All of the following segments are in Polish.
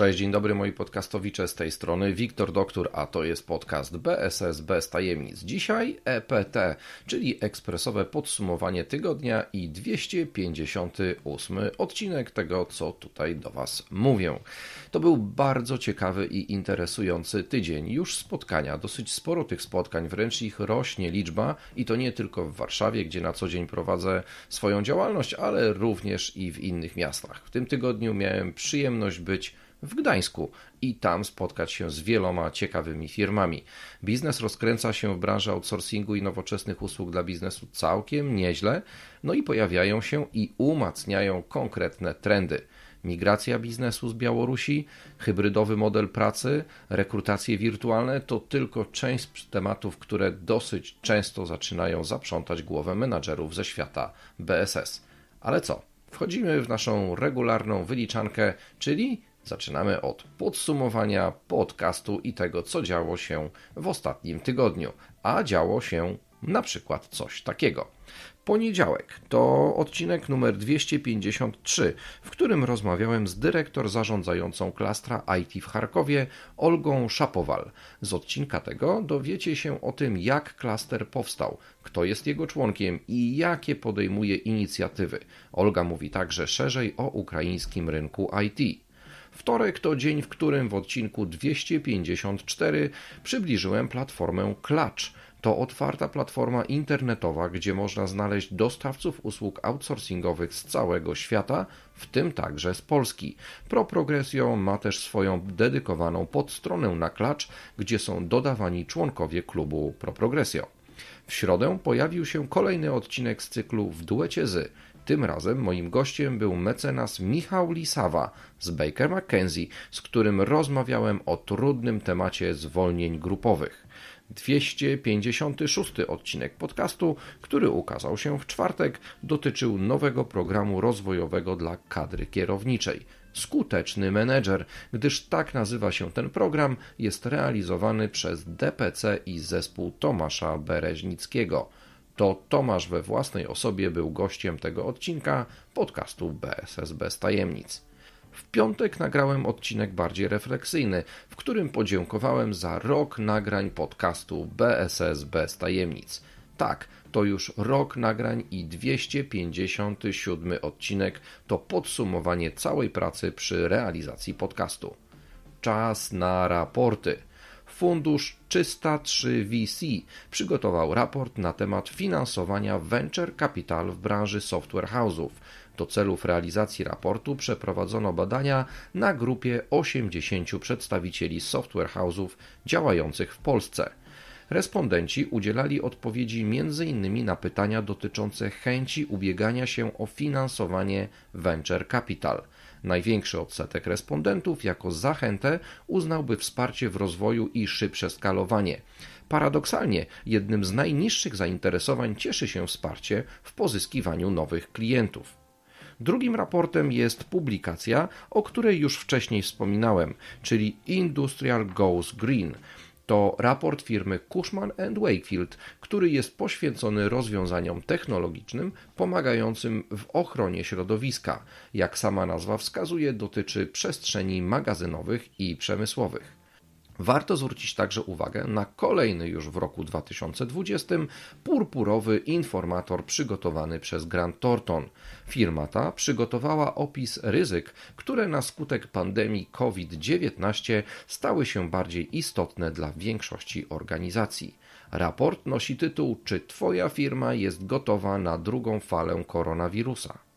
Cześć, dzień dobry moi podcastowicze z tej strony Wiktor Doktor, a to jest podcast BSS bez tajemnic. Dzisiaj EPT, czyli ekspresowe podsumowanie tygodnia i 258 odcinek tego, co tutaj do Was mówię. To był bardzo ciekawy i interesujący tydzień. Już spotkania, dosyć sporo tych spotkań, wręcz ich rośnie liczba i to nie tylko w Warszawie, gdzie na co dzień prowadzę swoją działalność, ale również i w innych miastach. W tym tygodniu miałem przyjemność być w Gdańsku i tam spotkać się z wieloma ciekawymi firmami. Biznes rozkręca się w branży outsourcingu i nowoczesnych usług dla biznesu całkiem nieźle, no i pojawiają się i umacniają konkretne trendy migracja biznesu z Białorusi, hybrydowy model pracy, rekrutacje wirtualne to tylko część tematów, które dosyć często zaczynają zaprzątać głowę menadżerów ze świata BSS. Ale co? Wchodzimy w naszą regularną wyliczankę, czyli Zaczynamy od podsumowania podcastu i tego, co działo się w ostatnim tygodniu. A działo się na przykład coś takiego. Poniedziałek to odcinek numer 253, w którym rozmawiałem z dyrektor zarządzającą klastra IT w Charkowie, Olgą Szapowal. Z odcinka tego dowiecie się o tym, jak klaster powstał, kto jest jego członkiem i jakie podejmuje inicjatywy. Olga mówi także szerzej o ukraińskim rynku IT. Wtorek to dzień, w którym w odcinku 254 przybliżyłem platformę Klacz. To otwarta platforma internetowa, gdzie można znaleźć dostawców usług outsourcingowych z całego świata, w tym także z Polski. ProProgresio ma też swoją dedykowaną podstronę na Klacz, gdzie są dodawani członkowie klubu ProProgresio. W środę pojawił się kolejny odcinek z cyklu w duecie z tym razem moim gościem był mecenas Michał Lisawa z Baker McKenzie, z którym rozmawiałem o trudnym temacie zwolnień grupowych. 256 odcinek podcastu, który ukazał się w czwartek, dotyczył nowego programu rozwojowego dla kadry kierowniczej. Skuteczny menedżer, gdyż tak nazywa się ten program, jest realizowany przez DPC i zespół Tomasza Bereźnickiego to Tomasz we własnej osobie był gościem tego odcinka podcastu BSS bez tajemnic. W piątek nagrałem odcinek bardziej refleksyjny, w którym podziękowałem za rok nagrań podcastu BSS bez tajemnic. Tak, to już rok nagrań i 257 odcinek to podsumowanie całej pracy przy realizacji podcastu. Czas na raporty. Fundusz 303 VC przygotował raport na temat finansowania venture capital w branży software house'ów. Do celów realizacji raportu przeprowadzono badania na grupie 80 przedstawicieli software house'ów działających w Polsce. Respondenci udzielali odpowiedzi m.in. na pytania dotyczące chęci ubiegania się o finansowanie venture capital – Największy odsetek respondentów jako zachętę uznałby wsparcie w rozwoju i szybsze skalowanie. Paradoksalnie, jednym z najniższych zainteresowań cieszy się wsparcie w pozyskiwaniu nowych klientów. Drugim raportem jest publikacja, o której już wcześniej wspominałem, czyli Industrial Goes Green. To raport firmy Cushman Wakefield, który jest poświęcony rozwiązaniom technologicznym pomagającym w ochronie środowiska. Jak sama nazwa wskazuje, dotyczy przestrzeni magazynowych i przemysłowych. Warto zwrócić także uwagę na kolejny już w roku 2020 purpurowy informator przygotowany przez Grant Thornton. Firma ta przygotowała opis ryzyk, które na skutek pandemii COVID-19 stały się bardziej istotne dla większości organizacji. Raport nosi tytuł Czy Twoja firma jest gotowa na drugą falę koronawirusa?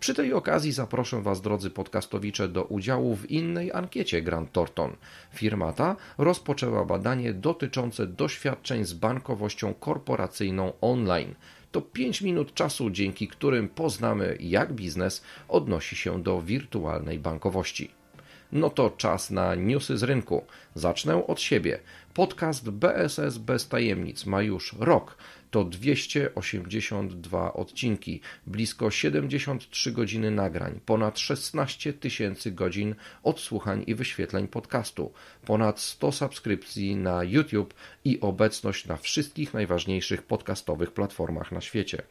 Przy tej okazji zaproszę Was, drodzy podcastowicze, do udziału w innej ankiecie Grant Thornton. Firma ta rozpoczęła badanie dotyczące doświadczeń z bankowością korporacyjną online. To 5 minut czasu, dzięki którym poznamy, jak biznes odnosi się do wirtualnej bankowości. No to czas na newsy z rynku. Zacznę od siebie. Podcast BSS bez tajemnic ma już rok. To 282 odcinki, blisko 73 godziny nagrań, ponad 16 tysięcy godzin odsłuchań i wyświetleń podcastu, ponad 100 subskrypcji na YouTube i obecność na wszystkich najważniejszych podcastowych platformach na świecie.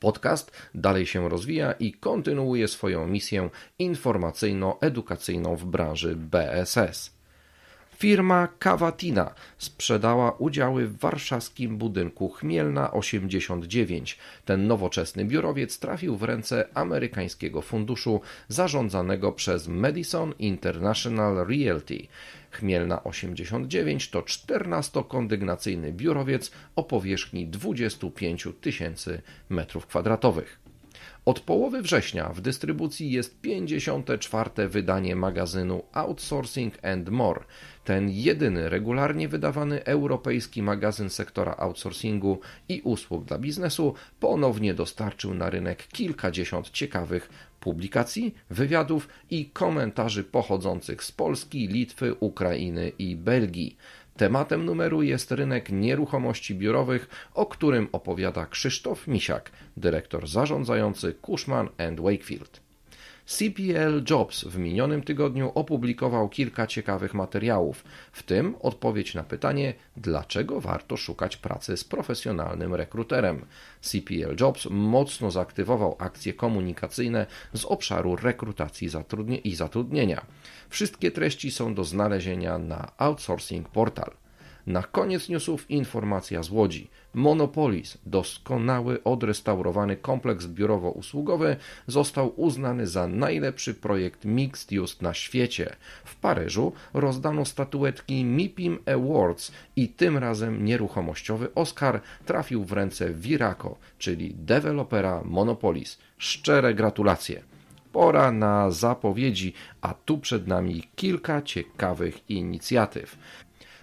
Podcast dalej się rozwija i kontynuuje swoją misję informacyjno-edukacyjną w branży BSS. Firma Cavatina sprzedała udziały w warszawskim budynku Chmielna 89. Ten nowoczesny biurowiec trafił w ręce amerykańskiego funduszu zarządzanego przez Madison International Realty. Chmielna 89 to 14-kondygnacyjny biurowiec o powierzchni 25 tysięcy m2. Od połowy września w dystrybucji jest 54. wydanie magazynu Outsourcing and More. Ten jedyny regularnie wydawany europejski magazyn sektora outsourcingu i usług dla biznesu ponownie dostarczył na rynek kilkadziesiąt ciekawych publikacji, wywiadów i komentarzy pochodzących z Polski, Litwy, Ukrainy i Belgii. Tematem numeru jest rynek nieruchomości biurowych, o którym opowiada Krzysztof Misiak, dyrektor zarządzający Cushman Wakefield. CPL Jobs w minionym tygodniu opublikował kilka ciekawych materiałów, w tym odpowiedź na pytanie, dlaczego warto szukać pracy z profesjonalnym rekruterem. CPL Jobs mocno zaaktywował akcje komunikacyjne z obszaru rekrutacji i zatrudnienia. Wszystkie treści są do znalezienia na Outsourcing Portal. Na koniec newsów informacja z Łodzi. Monopolis, doskonały, odrestaurowany kompleks biurowo-usługowy, został uznany za najlepszy projekt mixed use na świecie. W Paryżu rozdano statuetki MIPIM Awards i tym razem nieruchomościowy Oscar trafił w ręce Viraco, czyli dewelopera Monopolis. Szczere gratulacje. Pora na zapowiedzi, a tu przed nami kilka ciekawych inicjatyw.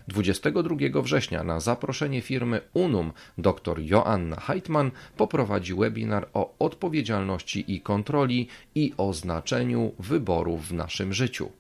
22 września na zaproszenie firmy Unum dr Joanna Heitman poprowadzi webinar o odpowiedzialności i kontroli i o znaczeniu wyborów w naszym życiu.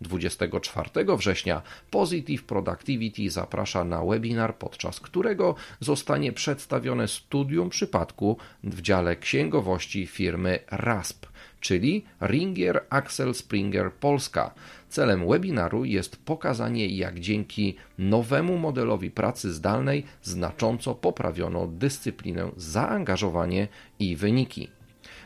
24 września Positive Productivity zaprasza na webinar, podczas którego zostanie przedstawione studium przypadku w dziale księgowości firmy RASP, czyli Ringier Axel Springer Polska. Celem webinaru jest pokazanie, jak dzięki nowemu modelowi pracy zdalnej znacząco poprawiono dyscyplinę, zaangażowanie i wyniki.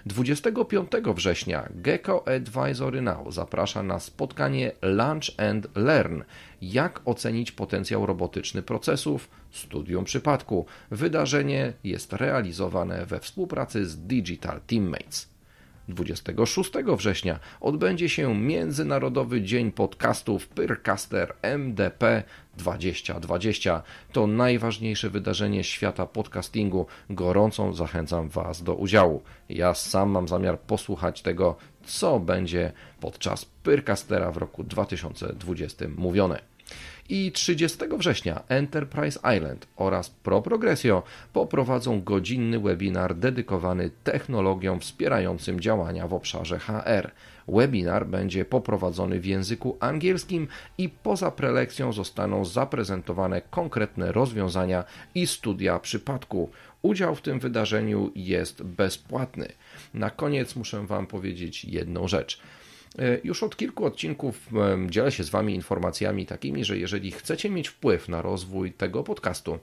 25 września Gecko Advisory Now zaprasza na spotkanie Lunch and Learn. Jak ocenić potencjał robotyczny procesów? Studium przypadku. Wydarzenie jest realizowane we współpracy z Digital Teammates. 26 września odbędzie się Międzynarodowy Dzień Podcastów Pyrcaster MDP 2020. To najważniejsze wydarzenie świata podcastingu. Gorąco zachęcam Was do udziału. Ja sam mam zamiar posłuchać tego, co będzie podczas Pyrcastera w roku 2020 mówione i 30 września Enterprise Island oraz ProProgresio poprowadzą godzinny webinar dedykowany technologiom wspierającym działania w obszarze HR. Webinar będzie poprowadzony w języku angielskim i poza prelekcją zostaną zaprezentowane konkretne rozwiązania i studia przypadku. Udział w tym wydarzeniu jest bezpłatny. Na koniec muszę Wam powiedzieć jedną rzecz. E, już od kilku odcinków dzielę się z Wami informacjami takimi, że jeżeli chcecie mieć wpływ na rozwój tego podcastu,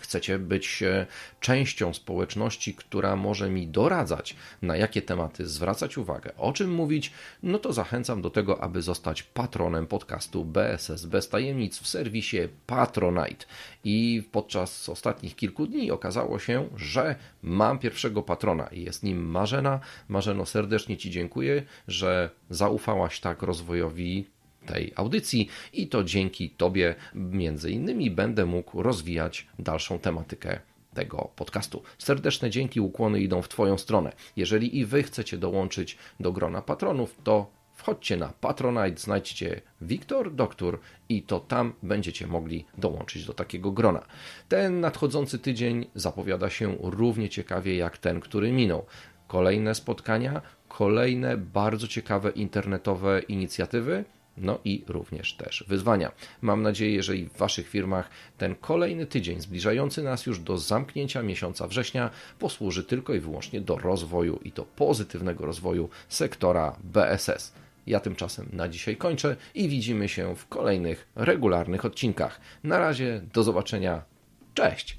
chcecie być e, częścią społeczności, która może mi doradzać, na jakie tematy zwracać uwagę, o czym mówić, no to zachęcam do tego, aby zostać patronem podcastu BSS bez tajemnic w serwisie Patronite. I podczas ostatnich kilku dni okazało się, że mam pierwszego patrona i jest nim Marzena. Marzeno, serdecznie Ci dziękuję, że zaufałaś tak rozwojowi tej audycji i to dzięki Tobie między innymi będę mógł rozwijać dalszą tematykę tego podcastu. Serdeczne dzięki, ukłony idą w Twoją stronę. Jeżeli i Wy chcecie dołączyć do grona patronów, to wchodźcie na Patronite, znajdźcie Wiktor Doktor i to tam będziecie mogli dołączyć do takiego grona. Ten nadchodzący tydzień zapowiada się równie ciekawie jak ten, który minął. Kolejne spotkania, kolejne bardzo ciekawe internetowe inicjatywy no i również też wyzwania. Mam nadzieję, że i w Waszych firmach ten kolejny tydzień zbliżający nas już do zamknięcia miesiąca września posłuży tylko i wyłącznie do rozwoju i do pozytywnego rozwoju sektora BSS. Ja tymczasem na dzisiaj kończę i widzimy się w kolejnych regularnych odcinkach. Na razie, do zobaczenia. Cześć!